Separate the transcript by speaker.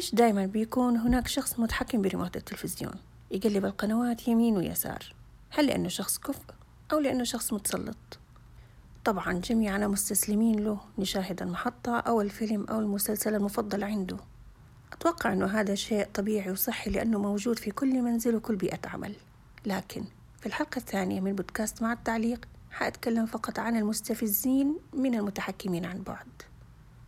Speaker 1: ليش دايما بيكون هناك شخص متحكم بريموت التلفزيون؟ يقلب القنوات يمين ويسار. هل لأنه شخص كفء أو لأنه شخص متسلط؟ طبعا جميعنا مستسلمين له نشاهد المحطة أو الفيلم أو المسلسل المفضل عنده. أتوقع أنه هذا شيء طبيعي وصحي لأنه موجود في كل منزل وكل بيئة عمل. لكن في الحلقة الثانية من بودكاست مع التعليق حأتكلم فقط عن المستفزين من المتحكمين عن بعد.